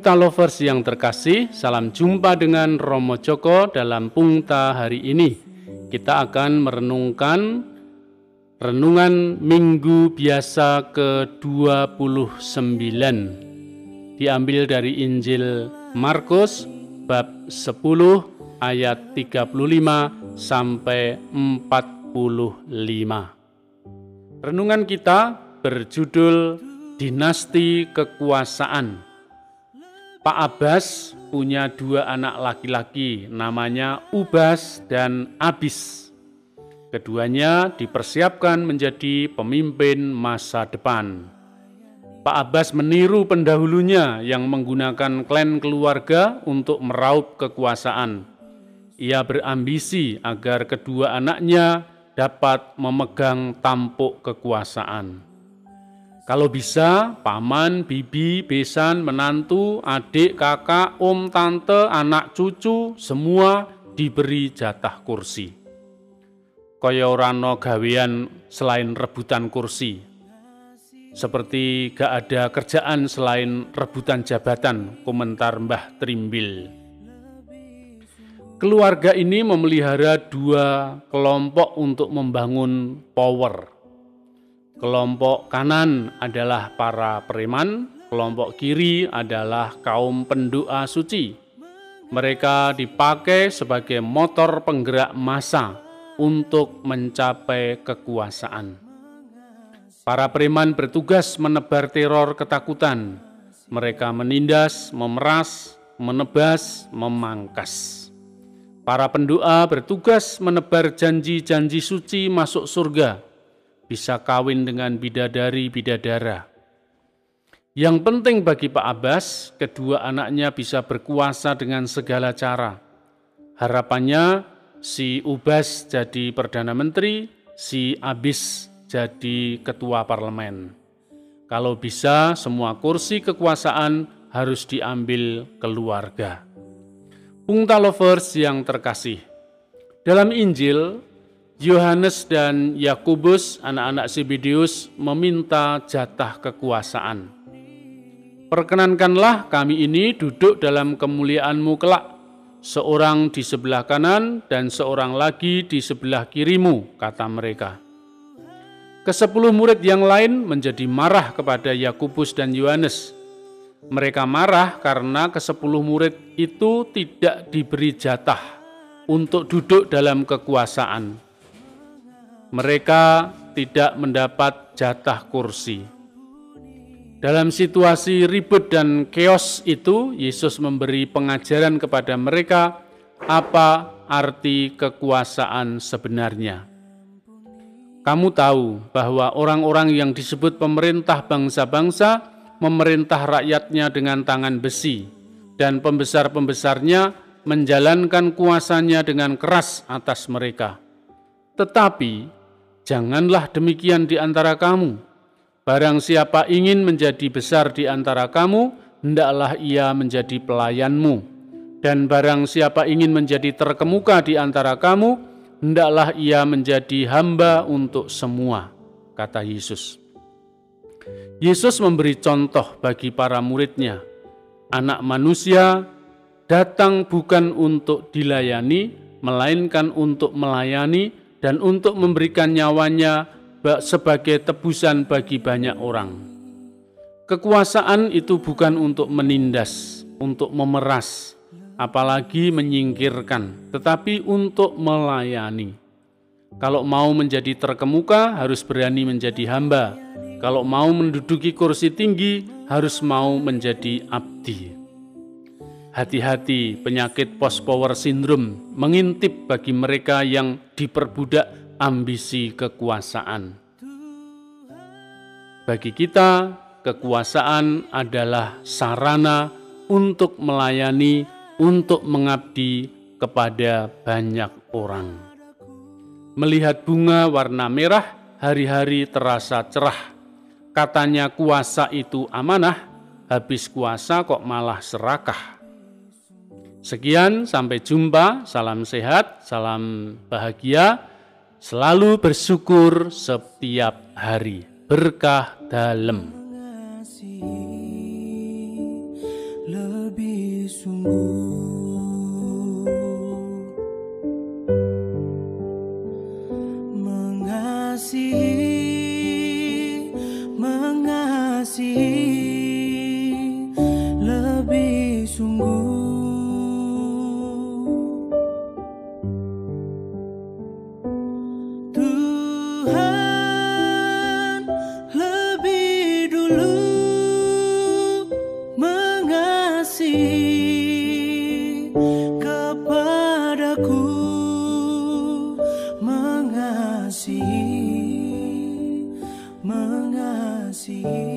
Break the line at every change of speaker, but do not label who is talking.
Pungta Lovers yang terkasih, salam jumpa dengan Romo Joko dalam Pungta hari ini. Kita akan merenungkan renungan Minggu biasa ke-29. Diambil dari Injil Markus bab 10 ayat 35 sampai 45. Renungan kita berjudul Dinasti Kekuasaan. Pak Abbas punya dua anak laki-laki, namanya Ubas dan Abis. Keduanya dipersiapkan menjadi pemimpin masa depan. Pak Abbas meniru pendahulunya yang menggunakan klan keluarga untuk meraup kekuasaan. Ia berambisi agar kedua anaknya dapat memegang tampuk kekuasaan. Kalau bisa, paman, bibi, besan, menantu, adik, kakak, om, tante, anak, cucu, semua diberi jatah kursi. Kaya orano gawean selain rebutan kursi. Seperti gak ada kerjaan selain rebutan jabatan, komentar Mbah Trimbil. Keluarga ini memelihara dua kelompok untuk membangun power Kelompok kanan adalah para preman, kelompok kiri adalah kaum pendoa suci. Mereka dipakai sebagai motor penggerak massa untuk mencapai kekuasaan. Para preman bertugas menebar teror ketakutan. Mereka menindas, memeras, menebas, memangkas. Para pendoa bertugas menebar janji-janji suci masuk surga bisa kawin dengan bidadari-bidadara. Yang penting bagi Pak Abbas, kedua anaknya bisa berkuasa dengan segala cara. Harapannya si Ubas jadi Perdana Menteri, si Abis jadi Ketua Parlemen. Kalau bisa, semua kursi kekuasaan harus diambil keluarga. Pungta lovers yang terkasih, dalam Injil Yohanes dan Yakubus, anak-anak Sibidius, meminta jatah kekuasaan. Perkenankanlah kami ini duduk dalam kemuliaanmu kelak, seorang di sebelah kanan dan seorang lagi di sebelah kirimu, kata mereka. Kesepuluh murid yang lain menjadi marah kepada Yakubus dan Yohanes. Mereka marah karena kesepuluh murid itu tidak diberi jatah untuk duduk dalam kekuasaan mereka tidak mendapat jatah kursi. Dalam situasi ribut dan keos itu, Yesus memberi pengajaran kepada mereka apa arti kekuasaan sebenarnya. Kamu tahu bahwa orang-orang yang disebut pemerintah bangsa-bangsa memerintah rakyatnya dengan tangan besi, dan pembesar-pembesarnya menjalankan kuasanya dengan keras atas mereka. Tetapi Janganlah demikian di antara kamu. Barang siapa ingin menjadi besar di antara kamu, hendaklah ia menjadi pelayanmu. Dan barang siapa ingin menjadi terkemuka di antara kamu, hendaklah ia menjadi hamba untuk semua, kata Yesus. Yesus memberi contoh bagi para muridnya. Anak manusia datang bukan untuk dilayani, melainkan untuk melayani dan untuk memberikan nyawanya sebagai tebusan bagi banyak orang. Kekuasaan itu bukan untuk menindas, untuk memeras, apalagi menyingkirkan, tetapi untuk melayani. Kalau mau menjadi terkemuka, harus berani menjadi hamba. Kalau mau menduduki kursi tinggi, harus mau menjadi abdi. Hati-hati penyakit post-power syndrome mengintip bagi mereka yang diperbudak ambisi kekuasaan. Bagi kita, kekuasaan adalah sarana untuk melayani, untuk mengabdi kepada banyak orang. Melihat bunga warna merah, hari-hari terasa cerah. Katanya kuasa itu amanah, habis kuasa kok malah serakah. Sekian, sampai jumpa. Salam sehat, salam bahagia. Selalu bersyukur setiap hari. Berkah dalam.
sungguh mengasihi mengasihi